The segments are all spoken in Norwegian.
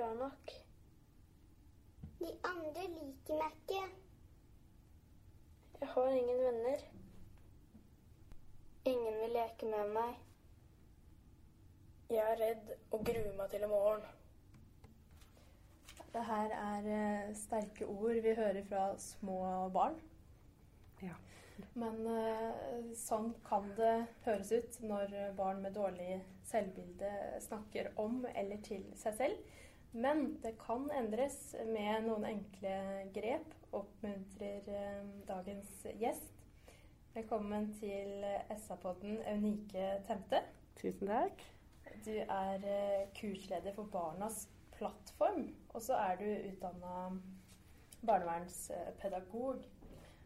Bra nok. De andre liker meg ikke. Jeg har ingen venner. Ingen vil leke med meg. Jeg er redd og gruer meg til i morgen. Det her er uh, sterke ord vi hører fra små barn. Ja. Men uh, sånn kan det høres ut når barn med dårlig selvbilde snakker om eller til seg selv. Men det kan endres med noen enkle grep, oppmuntrer eh, dagens gjest. Velkommen til SA-podden Eunike Temte. Tusen takk. Du er eh, kursleder for Barnas plattform, og så er du utdanna barnevernspedagog.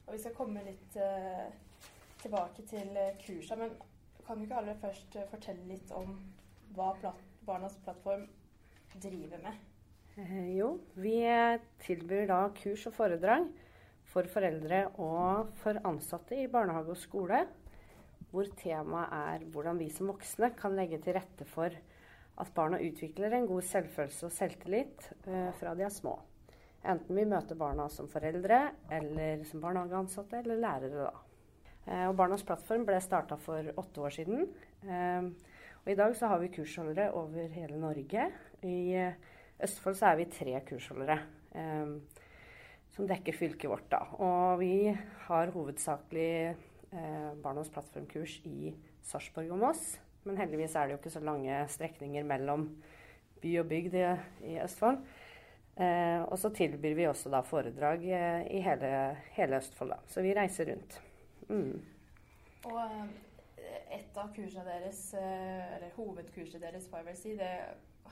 Og vi skal komme litt eh, tilbake til kursa, men kan du ikke aller først fortelle litt om hva Barnas plattform driver med? Eh, jo, vi tilbyr da kurs og foredrag for foreldre og for ansatte i barnehage og skole, hvor temaet er hvordan vi som voksne kan legge til rette for at barna utvikler en god selvfølelse og selvtillit eh, fra de er små. Enten vi møter barna som foreldre, eller som barnehageansatte, eller lærere, da. Eh, og Barnas plattform ble starta for åtte år siden. Og I dag så har vi kursholdere over hele Norge. I eh, Østfold så er vi tre kursholdere eh, som dekker fylket vårt. da. Og vi har hovedsakelig eh, Barnas plattformkurs i Sarpsborg og Moss. Men heldigvis er det jo ikke så lange strekninger mellom by og bygd i, i Østfold. Eh, og så tilbyr vi også da foredrag eh, i hele, hele Østfold, da. Så vi reiser rundt. Mm. Og eh, et av kursene deres, eller hovedkurset deres, får jeg vel si, det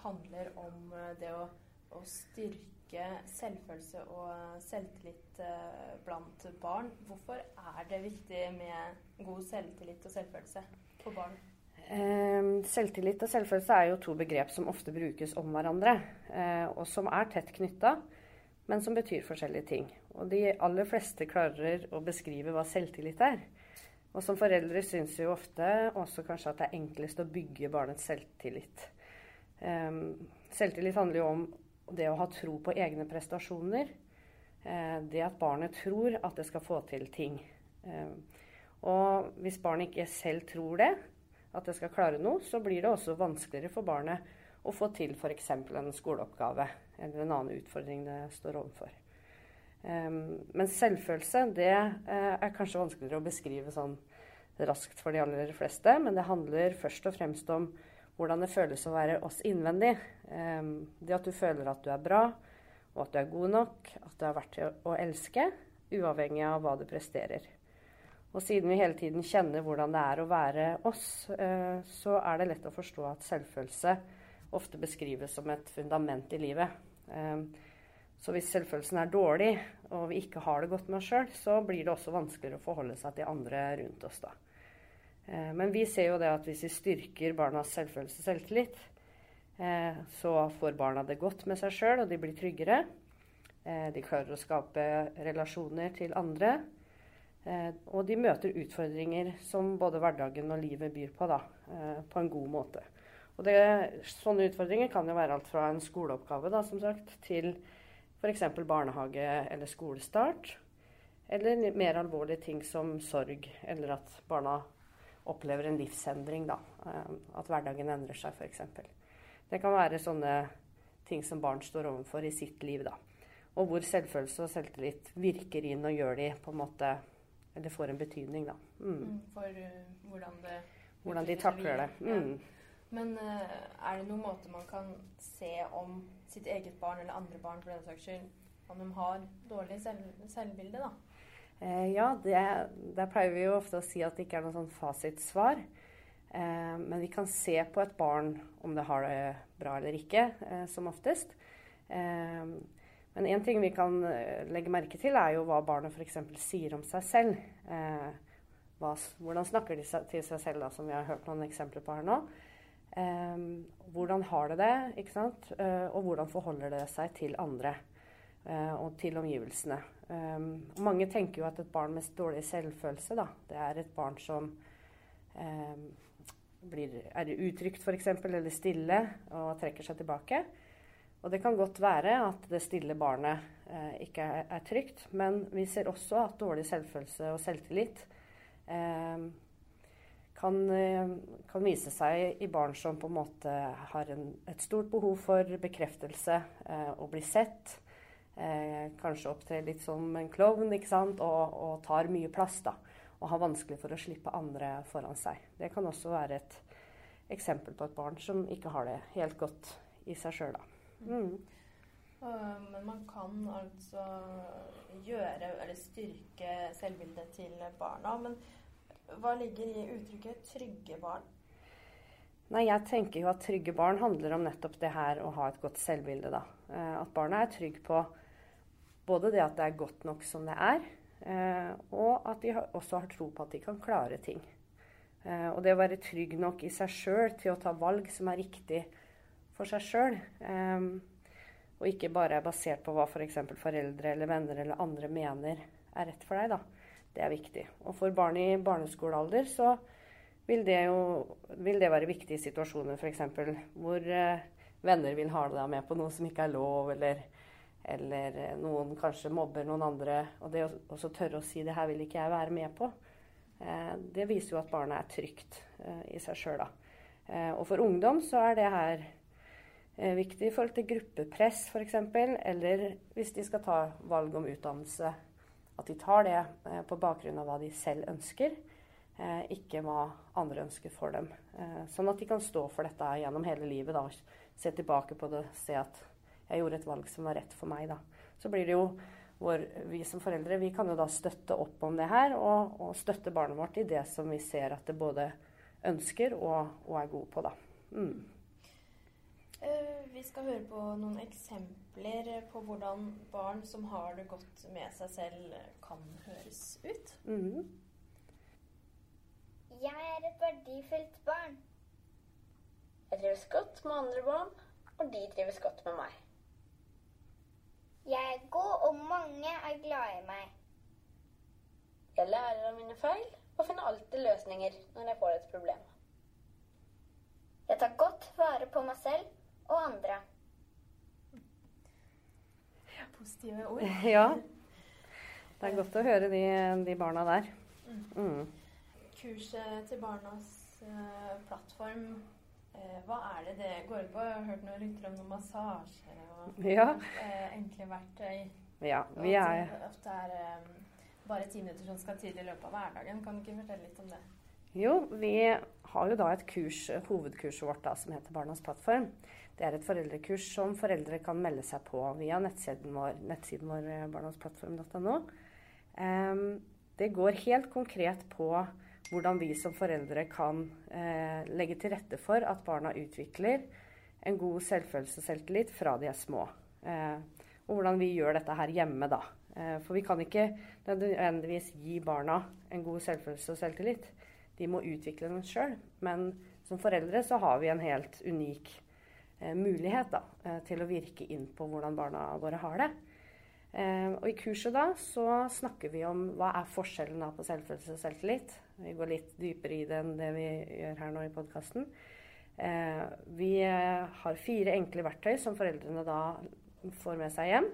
handler om eh, det å, å styrke selvfølelse og selvtillit eh, blant barn. Hvorfor er det viktig med god selvtillit og selvfølelse for barn? Eh, selvtillit og selvfølelse er jo to begrep som ofte brukes om hverandre, eh, og som er tett knytta, men som betyr forskjellige ting. Og de aller fleste klarer å beskrive hva selvtillit er. Og som foreldre syns jo ofte også kanskje at det er enklest å bygge barnets selvtillit. Eh, selvtillit handler jo om det å ha tro på egne prestasjoner. Eh, det at barnet tror at det skal få til ting. Eh, og hvis barnet ikke selv tror det, at det skal klare noe, så blir det også vanskeligere for barnet å få til f.eks. en skoleoppgave eller en annen utfordring det står overfor. Um, men selvfølelse det uh, er kanskje vanskeligere å beskrive sånn raskt for de aller fleste. Men det handler først og fremst om hvordan det føles å være oss innvendig. Um, det at du føler at du er bra, og at du er god nok, at du er verdt å elske, uavhengig av hva du presterer. Og siden vi hele tiden kjenner hvordan det er å være oss, eh, så er det lett å forstå at selvfølelse ofte beskrives som et fundament i livet. Eh, så hvis selvfølelsen er dårlig, og vi ikke har det godt med oss sjøl, så blir det også vanskeligere å forholde seg til andre rundt oss. da. Eh, men vi ser jo det at hvis vi styrker barnas selvfølelse og selvtillit, så får barna det godt med seg sjøl, og de blir tryggere. De klarer å skape relasjoner til andre. Eh, og de møter utfordringer som både hverdagen og livet byr på, da, eh, på en god måte. Og det, sånne utfordringer kan jo være alt fra en skoleoppgave da, som sagt, til f.eks. barnehage eller skolestart. Eller mer alvorlige ting som sorg, eller at barna opplever en livsendring. Da. Eh, at hverdagen endrer seg, f.eks. Det kan være sånne ting som barn står overfor i sitt liv. da. Og hvor selvfølelse og selvtillit virker inn og gjør de på en måte Eller får en betydning, da. Mm. For uh, hvordan det Hvordan de takler det. Mm. Ja. Men uh, er det noen måte man kan se om sitt eget barn eller andre barn for den saks skyld, om de har dårlig selv, selvbilde, da? Eh, ja, det, der pleier vi jo ofte å si at det ikke er noe sånn fasitsvar. Eh, men vi kan se på et barn om det har det bra eller ikke, eh, som oftest. Eh, men én ting vi kan eh, legge merke til, er jo hva barnet f.eks. sier om seg selv. Eh, hva, hvordan snakker de til seg selv, da, som vi har hørt noen eksempler på her nå. hvordan har det det, ikke sant? og hvordan forholder det seg til andre og til omgivelsene. Um, mange tenker jo at et barn med dårlig selvfølelse, da, det er et barn som um, blir, er utrygt f.eks. eller stille og trekker seg tilbake. Og det kan godt være at det stille barnet eh, ikke er, er, trygt, men vi ser også at dårlig selvfølelse og selvtillit eh, kan, kan, vise seg i barn som på en måte har en, et stort behov for bekreftelse eh, og bli sett eh, kanskje opptrer litt som en klovn ikke sant? Og, og, tar mye plass. da, Og har vanskelig for å slippe andre foran seg. Det kan også være et eksempel på et barn som ikke har det helt godt i seg sjøl. Mm. Men man kan altså gjøre eller styrke selvbildet til barna. Men hva ligger i uttrykket 'trygge barn'? Nei, jeg tenker jo at trygge barn handler om nettopp det her å ha et godt selvbilde. da. Eh, at barna er trygge på både det at det er godt nok som det er, eh, og at de også har tro på at de kan klare ting. Eh, og det å være trygg nok i seg sjøl til å ta valg som er riktig for seg sjøl, eh, og ikke bare er basert på hva f.eks. For foreldre eller venner eller andre mener er rett for deg, da. Det er viktig. Og for barn i barneskolealder så vil det jo vil det være viktig i situasjoner f.eks. hvor venner vil ha deg med på noe som ikke er lov, eller eller eh, noen kanskje mobber noen andre. Og det å tørre å si 'det her vil ikke jeg være med på', eh, det viser jo at barnet er trygt eh, i seg sjøl. Eh, og for ungdom så er det her viktig i forhold til gruppepress f.eks. Eller hvis de skal ta valg om utdannelse, at de tar det på bakgrunn av hva de selv ønsker. ikke hva andre ønsker for dem. sånn at de kan stå for dette gjennom hele livet. Da. Se tilbake på det, se at jeg gjorde et valg som var rett for meg, da. Så blir det jo vår, vi som foreldre vi kan jo da støtte opp om det her, og, og støtte barnet vårt i det som vi ser at det både ønsker og, og er god på, da. Mm. Uh, vi skal høre på noen eksempler på hvordan barn som har det godt med seg selv, kan høres ut. Mm. Jeg er et verdifullt barn. Jeg trives godt med andre barn, og de trives godt med meg. Jeg er god, og mange er glad i meg. Jeg lærer av mine feil og finner alltid løsninger når jeg får et problem. Jeg tar godt vare på meg selv og andre. Positive ord. Ja. Det er godt å høre de, de barna der. Mm. Kurset til Barnas uh, plattform hva er det det går på? Jeg har hørt noen rykter om noen massasjer og ja. eh, enkle verktøy. Ja, vi er... At det er um, bare ti minutter som skal til i løpet av hverdagen. Kan du ikke fortelle litt om det? Jo, vi har jo da et kurs, hovedkurset vårt da, som heter Barnas plattform. Det er et foreldrekurs som foreldre kan melde seg på via nettsiden vår, nettsiden vår eh, barnasplattform.no. Um, det går helt konkret på hvordan vi som foreldre kan eh, legge til rette for at barna utvikler en god selvfølelse og selvtillit fra de er små. Eh, og hvordan vi gjør dette her hjemme, da. Eh, for vi kan ikke nødvendigvis gi barna en god selvfølelse og selvtillit. De må utvikle den sjøl. Men som foreldre så har vi en helt unik eh, mulighet da, eh, til å virke inn på hvordan barna våre har det. Eh, og I kurset da så snakker vi om hva er forskjellen da på selvfølelse og selvtillit. Vi går litt dypere i det enn det vi gjør her nå i podkasten. Eh, vi eh, har fire enkle verktøy som foreldrene da får med seg hjem.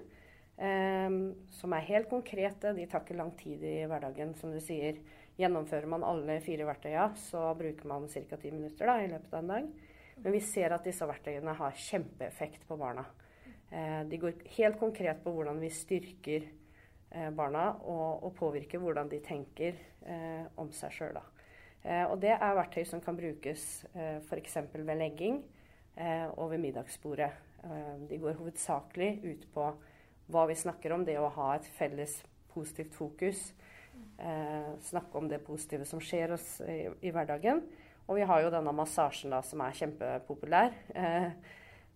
Eh, som er helt konkrete. De tar ikke lang tid i hverdagen, som du sier. Gjennomfører man alle fire verktøya, så bruker man ca. ti minutter da, i løpet av en dag. Men vi ser at disse verktøyene har kjempeeffekt på barna. Eh, de går helt konkret på hvordan vi styrker eh, barna og, og påvirker hvordan de tenker eh, om seg sjøl. Og det er verktøy som kan brukes eh, f.eks. ved legging og ved middagsbordet. De går hovedsakelig ut på hva vi snakker om, det å ha et felles positivt fokus. snakke om det positive som skjer oss i, i hverdagen. Og vi har jo denne massasjen da, som er kjempepopulær. Eh,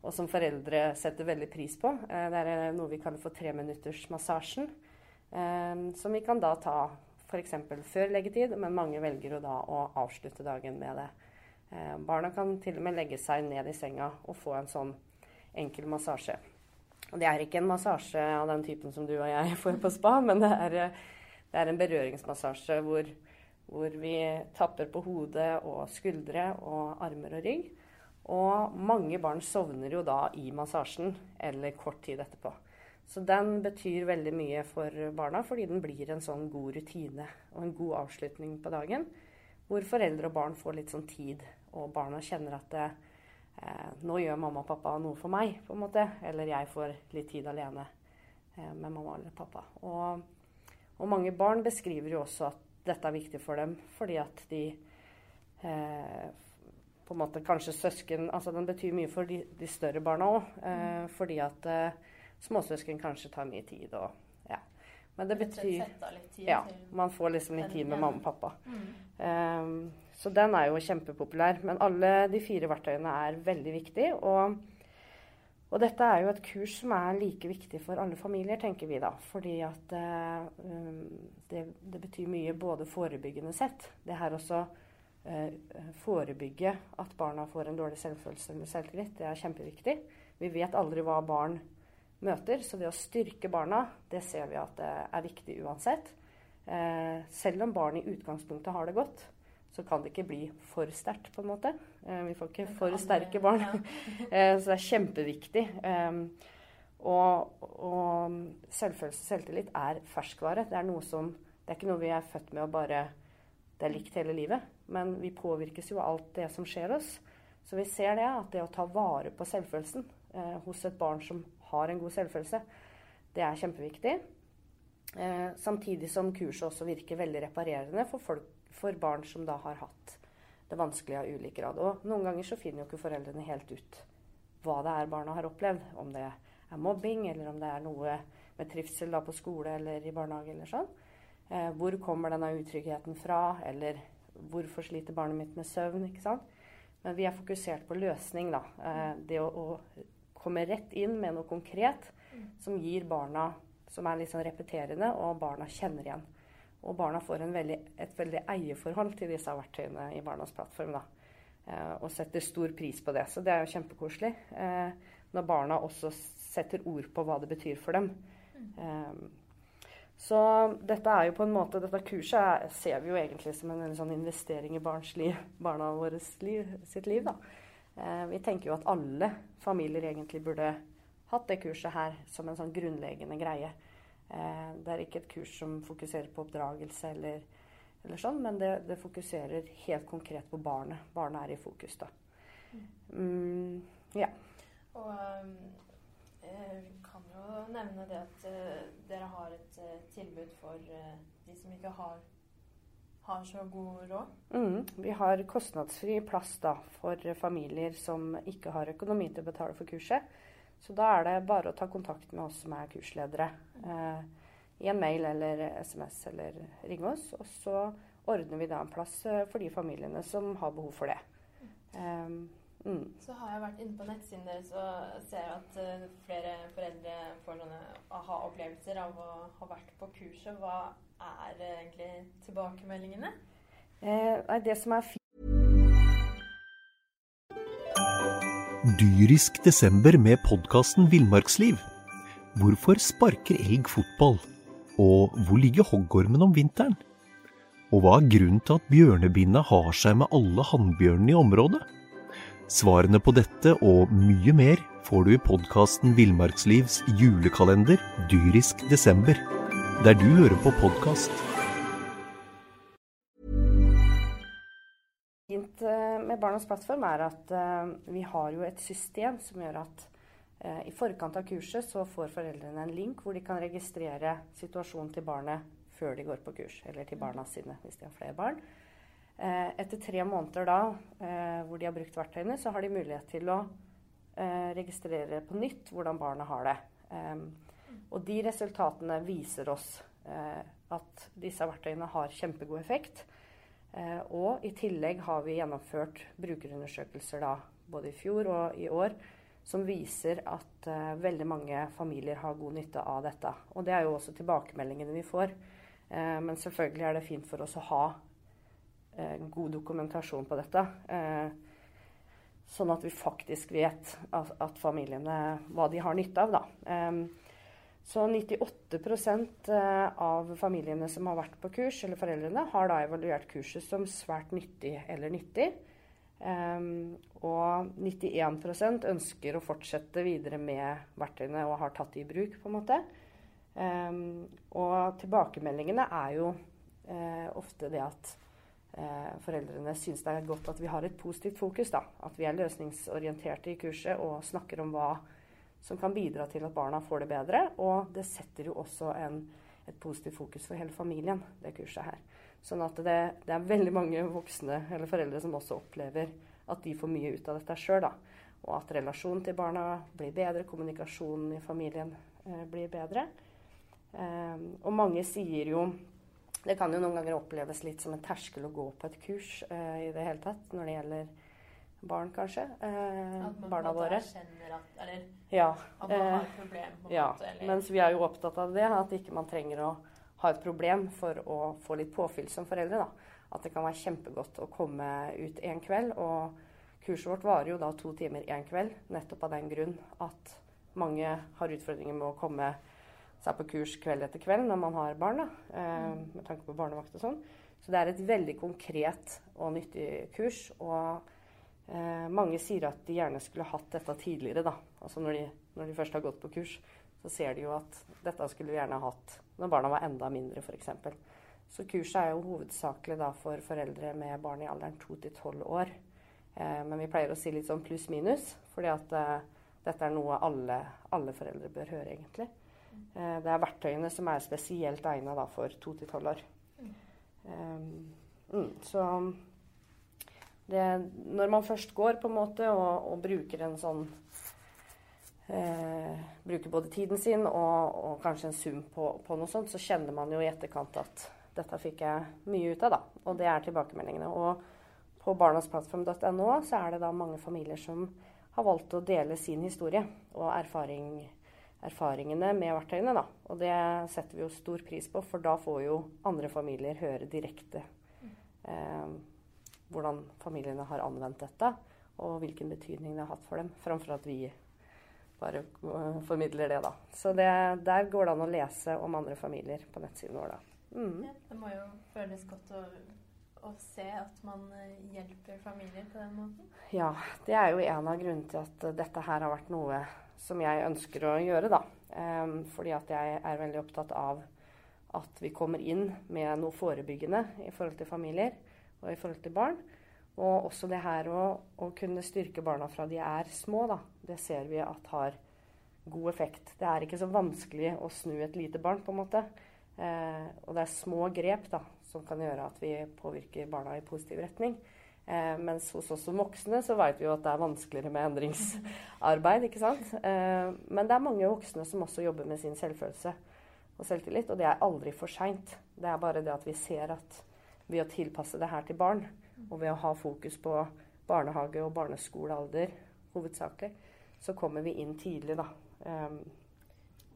og som foreldre setter veldig pris på. Eh, det er noe vi kaller for treminuttersmassasjen. Eh, som vi kan da ta f.eks. før leggetid, men mange velger jo da å avslutte dagen med det. Eh, barna kan til og med legge seg ned i senga og få en sånn enkel massasje. Og det er ikke en massasje av den typen som du og jeg får på spa, men det er, det er en berøringsmassasje hvor, hvor vi tapper på hodet og skuldre og armer og rygg. Og mange barn sovner jo da i massasjen eller kort tid etterpå. Så den betyr veldig mye for barna, fordi den blir en sånn god rutine og en god avslutning på dagen. Hvor foreldre og barn får litt sånn tid, og barna kjenner at det, eh, nå gjør mamma og pappa noe for meg, på en måte. Eller jeg får litt tid alene eh, med mamma eller pappa. Og, og, mange barn beskriver jo også at dette er viktig for dem fordi at de eh, på en måte kanskje søsken Altså den betyr mye for de, de større barna òg. Eh, mm. fordi at eh, småsøsken kanskje tar mye tid og Ja. Men det betyr Ja. Man får liksom litt tid med mamma og pappa. Mm. Eh, så den er jo kjempepopulær. Men alle de fire verktøyene er veldig viktige. Og, og, dette er jo et kurs som er like viktig for alle familier, tenker vi da. Fordi at uh, det, det, betyr mye både forebyggende sett. Det her også Eh, forebygge at barna får en dårlig selvfølelse med selvtillit. Det er kjempeviktig. Vi vet aldri hva barn møter, så det å styrke barna, det ser vi at det er viktig uansett. Eh, selv om barn i utgangspunktet har det godt, så kan det ikke bli for sterkt, på en måte. Eh, vi får ikke for sterke barn. så det er kjempeviktig. Og, og selvfølelse selvtillit er ferskvare. Det er, noe som, det er ikke noe vi er født med å bare Det er likt hele livet. Men vi påvirkes jo av alt det som skjer oss. Så vi ser det at det å ta vare på selvfølelsen eh, hos et barn som har en god selvfølelse, det er kjempeviktig. Eh, samtidig som kurset også virker veldig reparerende for, folk, for, barn som da har hatt det vanskelig av ulik grad. Og noen ganger så finner jo ikke foreldrene helt ut hva det er barna har opplevd. Om det er mobbing, eller om det er noe med trivsel da på skole eller i barnehage eller sånn. Eh, hvor kommer denne utryggheten fra? Eller Hvorfor sliter barnet mitt med søvn? ikke sant? Men vi er fokusert på løsning, da. Eh, det å, å, komme rett inn med noe konkret som gir barna Som er litt sånn repeterende, og barna kjenner igjen. Og barna får veldig, et veldig eierforhold til disse verktøyene i Barnas plattform. da. Eh, og setter stor pris på det. Så det er jo kjempekoselig. Eh, når barna også setter ord på hva det betyr for dem. Mm. Så dette er jo på en måte, dette kurset er, ser vi jo egentlig som en, en sånn investering i liv, barna våre sitt liv. da. Eh, vi tenker jo at alle familier egentlig burde hatt det kurset her som en sånn grunnleggende greie. Eh, det er ikke et kurs som fokuserer på oppdragelse eller, eller sånn, men det, det, fokuserer helt konkret på barnet. Barnet er i fokus, da. Mm, ja. Og um, vi kan jo nevne det at uh, dere har et uh, tilbud for de som ikke har, har så god råd. Mm, vi har kostnadsfri plass da, for familier som ikke har økonomi til å betale for kurset. Så da er det bare å ta kontakt med oss som er kursledere. I en mail eller SMS eller ringe oss. Og så ordner vi da en plass for de familiene som har behov for det. Um, Mm. Så har jeg vært inne på nettsiden deres og ser at uh, flere foreldre får sånne aha-opplevelser av å ha vært på kurset. Hva er uh, egentlig tilbakemeldingene? Eh, det som er fint Dyrisk desember med podkasten Villmarksliv. Hvorfor sparker elg fotball? Og hvor ligger hoggormen om vinteren? Og hva er grunnen til at bjørnebinna har seg med alle hannbjørnene i området? Svarene på dette og mye mer får du i podkasten Villmarkslivs julekalender dyrisk desember, der du hører på podkast. Fint eh, med Barnas plattform er at eh, vi har jo et system som gjør at Eh, I forkant av kurset så får foreldrene en link hvor de kan registrere situasjonen til barnet før de går på kurs, eller til barna sine hvis de har flere barn. Eh, etter tre måneder da, eh, hvor de har brukt verktøyene, så har de mulighet til å registrere på nytt hvordan barnet har det. Og de resultatene viser oss at disse verktøyene har kjempegod effekt. Og i tillegg har vi gjennomført brukerundersøkelser da, både i fjor og i år som viser at veldig mange familier har god nytte av dette. Og det er jo også tilbakemeldingene vi får. Men selvfølgelig er det fint for oss å ha god dokumentasjon på dette. sånn at vi faktisk vet at, familiene hva de har nytte av, da. Um, så 98% av familiene som har vært på kurs, eller foreldrene, har da evaluert kurset som svært nyttig eller nyttig. Og 91% ønsker å fortsette videre med verktøyene og har tatt det i bruk. på en måte. Og tilbakemeldingene er jo ofte det at uh, foreldrene syns det er godt at vi har et positivt fokus. da, At vi er løsningsorienterte i kurset og snakker om hva som kan bidra til at barna får det bedre. Og det setter jo også en, et positivt fokus for hele familien, det kurset her. Sånn at det, det, er veldig mange voksne eller foreldre som også opplever at de får mye ut av dette sjøl. Og at relasjonen til barna blir bedre, kommunikasjonen i familien eh, blir bedre. Eh, og mange sier jo Det kan jo noen ganger oppleves litt som en terskel å gå på et kurs uh, i det hele tatt når det gjelder barn, kanskje. Eh, at man barna våre. At, eller, ja, at man har et problem. På ja, måte, eller? mens vi er jo opptatt av det, at ikke man trenger å ha et problem for å få litt påfyll som foreldre. da. At det kan være kjempegodt å komme ut en kveld. Og kurset vårt varer jo da to timer én kveld, nettopp av den grunn at mange har utfordringer med å komme seg på kurs kveld etter kveld når man har barn, da, eh, med tanke på barnevakt og sånn. Så det er et veldig konkret og nyttig kurs. Og eh, mange sier at de gjerne skulle hatt dette tidligere, da. Altså når de, når de først har gått på kurs så ser de jo at dette skulle vi gjerne hatt når barna var enda mindre, f.eks. Så kurset er jo hovedsakelig da for foreldre med barn i alderen 2 til 12 år. Eh, men vi pleier å si litt sånn pluss-minus, fordi at eh, dette er noe alle, alle, foreldre bør høre, egentlig. Eh, det er verktøyene som er spesielt egna for 2 til 12 år. Um, mm, så det, når man først går på en måte og, og bruker en sånn eh, bruker både tiden sin og, og kanskje en sum på, på, noe sånt, så kjenner man jo i etterkant at dette fikk jeg mye ut av, da. Og det er tilbakemeldingene. Og på barnasplattform.no så er det da mange familier som har valgt å dele sin historie og erfaring, erfaringene med verktøyene. da. Og det setter vi jo stor pris på, for da får jo andre familier høre direkte eh, hvordan familiene har anvendt dette, og hvilken betydning det har hatt for dem, framfor at vi bare uh, formidler det, da. Så det, der går det an å lese om andre familier på nettsiden vår, da. Mm. Ja, det må jo føles godt å, å, se at man eh, hjelper familier på den måten. Ja, det er jo en av grunnene til at dette her har vært noe som jeg ønsker å gjøre, da. Um, fordi at jeg er veldig opptatt av at vi kommer inn med noe forebyggende i forhold til familier og i forhold til barn. Og også det her å, å, kunne styrke barna fra de er små, da. Det ser vi at har god effekt. Det er ikke så vanskelig å snu et lite barn, på en måte. Eh, og det er små grep da, som kan gjøre at vi påvirker barna i positiv retning. Eh, mens hos oss som voksne så vet vi jo at det er vanskeligere med endringsarbeid. ikke sant? Eh, men det er mange voksne som også jobber med sin selvfølelse og selvtillit. Og det er aldri for seint. Det er bare det at vi ser at ved å tilpasse det her til barn, og ved å ha fokus på barnehage- og barneskolealder hovedsakelig, så kommer vi inn tidlig, da. Eh,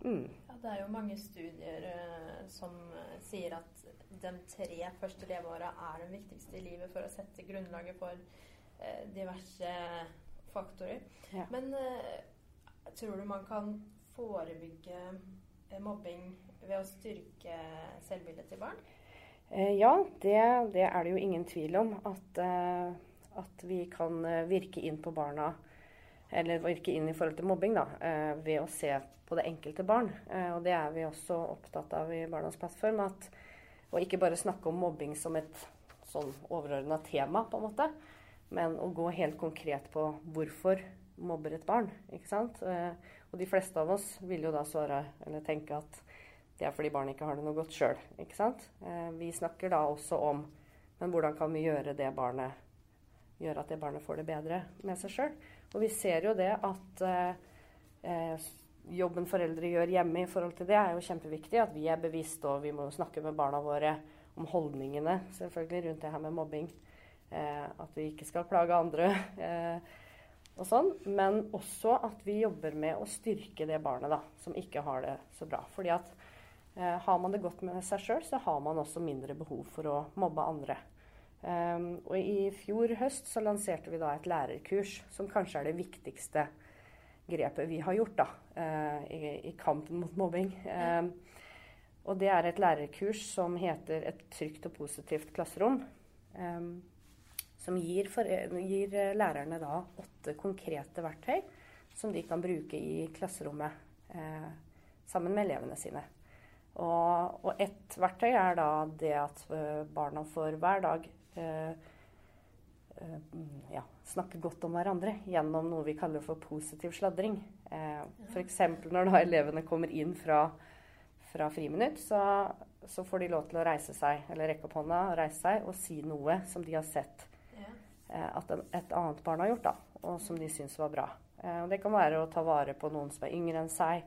mm. ja, det er jo mange studier uh, som uh, sier at de tre første leveåra er de viktigste i livet for å sette grunnlaget for eh, diverse faktorer. Ja. Men tror du man kan forebygge mobbing ved å styrke selvbildet til barn? Eh, ja, det, det, er det jo ingen tvil om. At, eh, at, vi kan eh, virke inn på barna, eller virke inn i forhold til mobbing, da, ved å se på det enkelte barn. Og det er vi også opptatt av i Barnas plattform. At, og ikke bare snakke om mobbing som et sånn overordna tema, på en måte, men å gå helt konkret på hvorfor mobber et barn. ikke sant? Og de fleste av oss vil jo da svare eller tenke at det er fordi barnet ikke har det noe godt sjøl. Eh, vi snakker da også om men hvordan kan vi gjøre det barnet gjøre at det barnet får det bedre med seg sjøl. Og vi ser jo det at eh, jobben foreldre gjør hjemme i forhold til det, er jo kjempeviktig. At vi er bevisst, og vi må snakke med barna våre om holdningene selvfølgelig rundt det her med mobbing. Eh, at vi ikke skal plage andre. Eh, og sånn, Men også at vi jobber med å styrke det barnet da, som ikke har det så bra. Fordi at eh, har man det godt med seg sjøl, så har man også mindre behov for å mobbe andre. Um, og i fjor høst så lanserte vi da et lærerkurs som kanskje er det viktigste grepet vi har gjort da, uh, i, i, kampen mot mobbing. Um, og det er et lærerkurs som heter 'Et trygt og positivt klasserom'. Um, som gir, for, gir, lærerne da åtte konkrete verktøy som de kan bruke i klasserommet eh, sammen med elevene sine. Og, og ett verktøy er da det at eh, barna får hver dag eh, eh, ja, snakke godt om hverandre gjennom noe vi kaller for positiv sladring. Eh, F.eks. når da elevene kommer inn fra, fra friminutt, så, så, får de lov til å reise seg, eller rekke opp hånda og reise seg og si noe som de har sett Eh, at et annet barn har gjort, da, og som de syns var bra. Eh, det kan være å ta vare på noen som er yngre enn seg,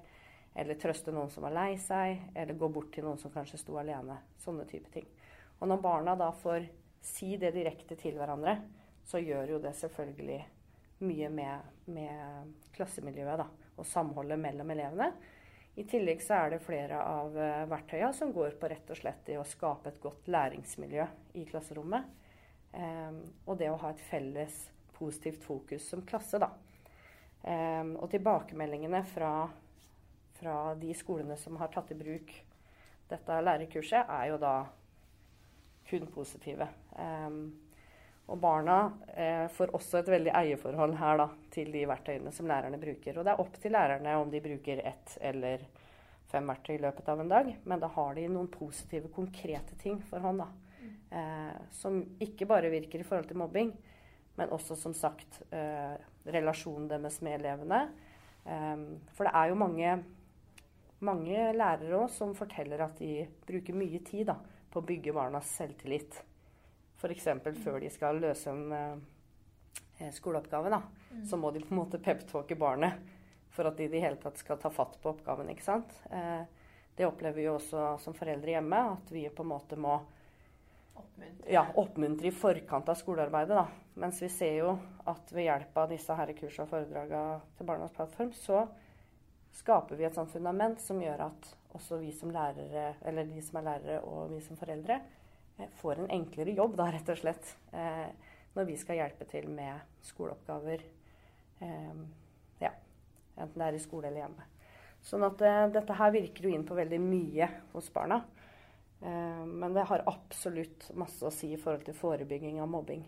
eller trøste noen som er lei seg, eller gå bort til noen som kanskje sto alene. Sånne type ting. Og når barna da får si det direkte til hverandre, så gjør jo det selvfølgelig mye med, med klassemiljøet da, og samholdet mellom elevene. I tillegg så er det flere av verktøyene verktøya som går på rett og slett i å skape et godt læringsmiljø i klasserommet. Um, og det å ha et felles positivt fokus som klasse, da. Um, og tilbakemeldingene fra, fra, de skolene som har tatt i bruk dette lærerkurset, er jo da kun positive. Um, og barna eh, får også et veldig eierforhold her da, til de verktøyene som lærerne bruker. Og det er opp til lærerne om de bruker ett eller fem verktøy i løpet av en dag. Men da har de noen positive, konkrete ting for hånd. da. Eh, som ikke bare virker i forhold til mobbing, men også som sagt eh, relasjonen deres med elevene. Eh, for det er jo mange, mange lærere òg som forteller at de bruker mye tid da, på å bygge barnas selvtillit. F.eks. før de skal løse en eh, skoleoppgave. Da. Mm. Så må de på en måte peptalke barnet for at de i det hele tatt skal ta fatt på oppgaven. ikke sant? Eh, det opplever vi jo også som foreldre hjemme, at vi på en måte må Oppmuntre. Ja, oppmuntre i forkant av skolearbeidet. Da. Mens vi ser jo at ved hjelp av disse her kursene og foredragene til Barnas plattform, så skaper vi et sånt fundament som gjør at også vi som lærere, eller de som er lærere og vi som foreldre, eh, får en enklere jobb, da, rett og slett. Eh, når vi skal hjelpe til med skoleoppgaver. Eh, ja, enten det er i skole eller hjemme. Sånn at eh, dette her virker jo inn på veldig mye hos barna. Men det har absolutt masse å si i forhold til forebygging av mobbing.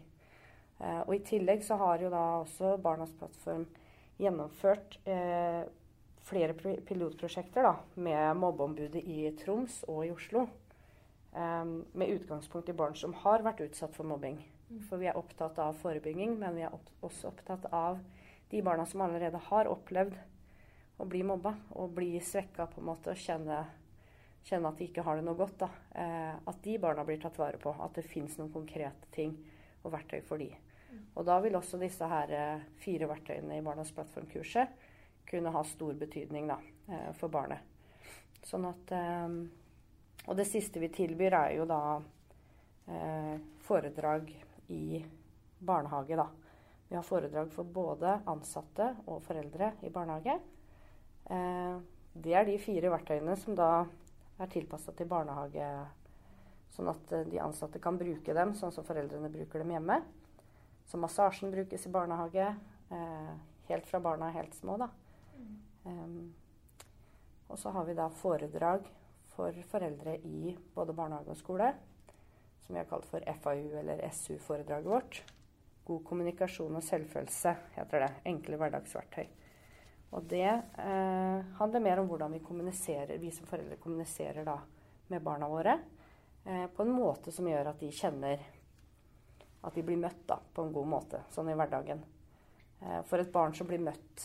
Og i tillegg så har jo da også Barnas plattform gjennomført flere pilotprosjekter da, med mobbeombudet i Troms og i Oslo. Med utgangspunkt i barn som har vært utsatt for mobbing. Mm. For vi er opptatt av forebygging, men vi er også opptatt av de barna som allerede har opplevd å bli mobba og bli svekka på en måte og kjenne kjenne at de ikke har det noe godt. Eh, at de barna blir tatt vare på. At det fins noen konkrete ting og verktøy for de. Mm. Og da vil også disse her eh, fire verktøyene i Barnas plattformkurset kunne ha stor betydning da, eh, for barnet. Sånn at eh, Og det siste vi tilbyr, er jo da eh, foredrag i barnehage, da. Vi har foredrag for både ansatte og foreldre i barnehage. Eh, det er de fire verktøyene som da er tilpassa til barnehage, sånn at eh, de ansatte kan bruke dem sånn som foreldrene bruker dem hjemme. Så massasjen brukes i barnehage eh, helt fra barna er helt små, da. Um, og så har vi da foredrag for foreldre i både barnehage og skole, som vi har kalt for FAU eller SU-foredraget vårt. God kommunikasjon og selvfølelse heter det. Enkle hverdagsverktøy. Og det eh, handler mer om hvordan vi kommuniserer, vi som foreldre kommuniserer da med barna våre eh, på en måte som gjør at de kjenner at de blir møtt da, på en god måte, sånn i hverdagen. Eh, for et barn som blir møtt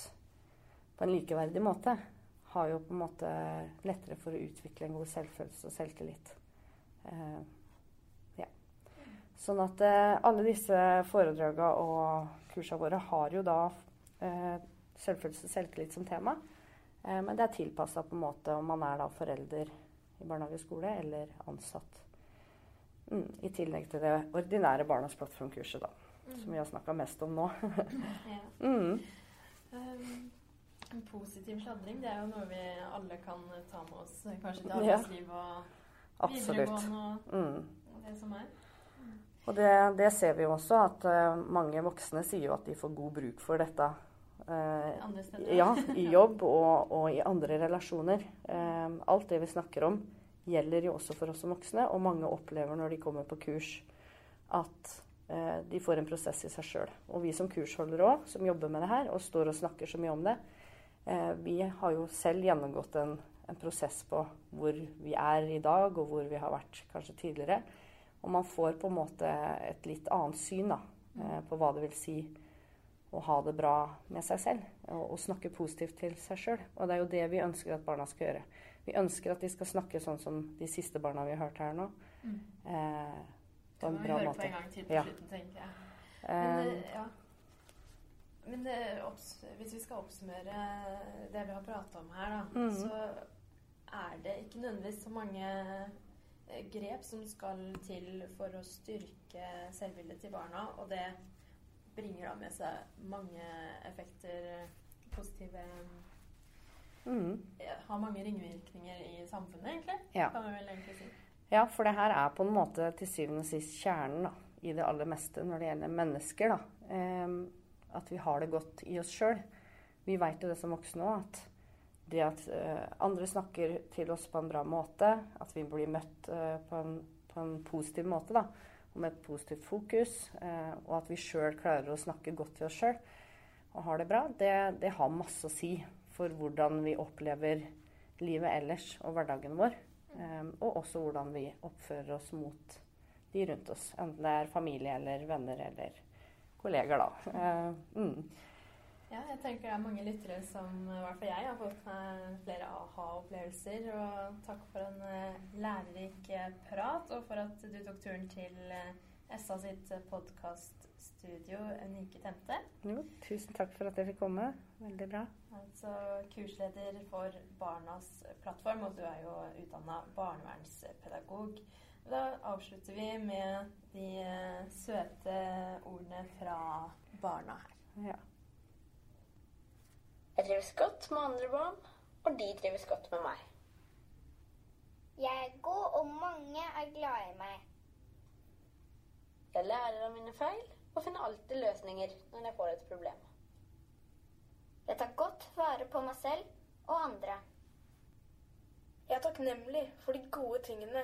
på en likeverdig måte, har jo på en måte lettere for å utvikle en god selvfølelse og selvtillit. Uh, ja. Sånn at uh, alle disse foredragene og kursene våre har jo da uh, selvfølelse og selvtillit som tema. Men det er tilpassa på en måte om man er da forelder i barnehage og skole eller ansatt. Mm, I tillegg til det ordinære Barnas plattformkurset, da. Mm. Som vi har snakka mest om nå. mm. um, en positiv sladring, det er jo noe vi alle kan ta med oss kanskje til arbeidsliv og videregående og mm. det som er. Og det, det, ser vi jo også, at uh, mange voksne sier jo at de får god bruk for dette. Uh, ja, i jobb og, og, i andre relasjoner. Uh, alt det vi snakker om, gjelder jo også for oss som voksne. Og mange opplever når de kommer på kurs, at de får en prosess i seg sjøl. Og vi som kursholdere òg, som jobber med det her og står og snakker så mye om det, Eh, vi har jo selv gjennomgått en, en, prosess på hvor vi er i dag, og hvor vi har vært kanskje tidligere. Og man får på en måte et litt annet syn da, eh, på hva det vil si å ha det bra med seg selv. Og, og snakke positivt til seg sjøl. Og det er jo det vi ønsker at barna skal gjøre. Vi ønsker at de skal snakke sånn som de siste barna vi har hørt her nå. Mm. Eh, på en bra måte. Det må vi høre på en gang til på ja. slutten, tenker jeg. Men, eh, ja. Men det, hvis vi skal oppsummere det vi har prata om her, da, mm. så er det ikke nødvendigvis så mange eh, grep som skal til for å styrke selvbildet til barna. Og det bringer da med seg mange effekter, positive mm. Har mange ringvirkninger i samfunnet, egentlig. Ja. Kan vi vel egentlig si. Ja, for det her er på en måte til syvende og sist kjernen da, i det aller meste når det gjelder mennesker. da. Um, at vi har det godt i oss sjøl. Vi veit jo det som voksne òg, at det at uh, andre snakker til oss på en bra måte, at vi blir møtt uh, på, en, på, en, positiv måte, da, og med et positivt fokus, uh, og at vi sjøl klarer å snakke godt til oss sjøl og har det bra, det, det, har masse å si for hvordan vi opplever livet ellers og hverdagen vår. Og også hvordan vi oppfører oss mot de rundt oss, enten det er familie eller venner eller kolleger, da. Uh, mm. Ja, jeg tenker det er mange lyttere som i hvert fall jeg har fått flere aha-opplevelser. Og takk for en uh, lærerik eh, prat, og for at du tok turen til SA sitt podkaststudio Unike Tente. Jo, tusen takk for at jeg fikk komme. Veldig bra. Altså kursleder for Barnas plattform, og du er jo utdanna barnevernspedagog. Da avslutter vi med de eh, søte ordene fra barna her. Ja. Jeg trives godt med andre barn, og de trives godt med meg. Jeg er god, og mange er glad i meg. Jeg lærer av mine feil og finner alltid løsninger når jeg får et problem. Jeg tar godt vare på meg selv og andre. Jeg er takknemlig for de gode tingene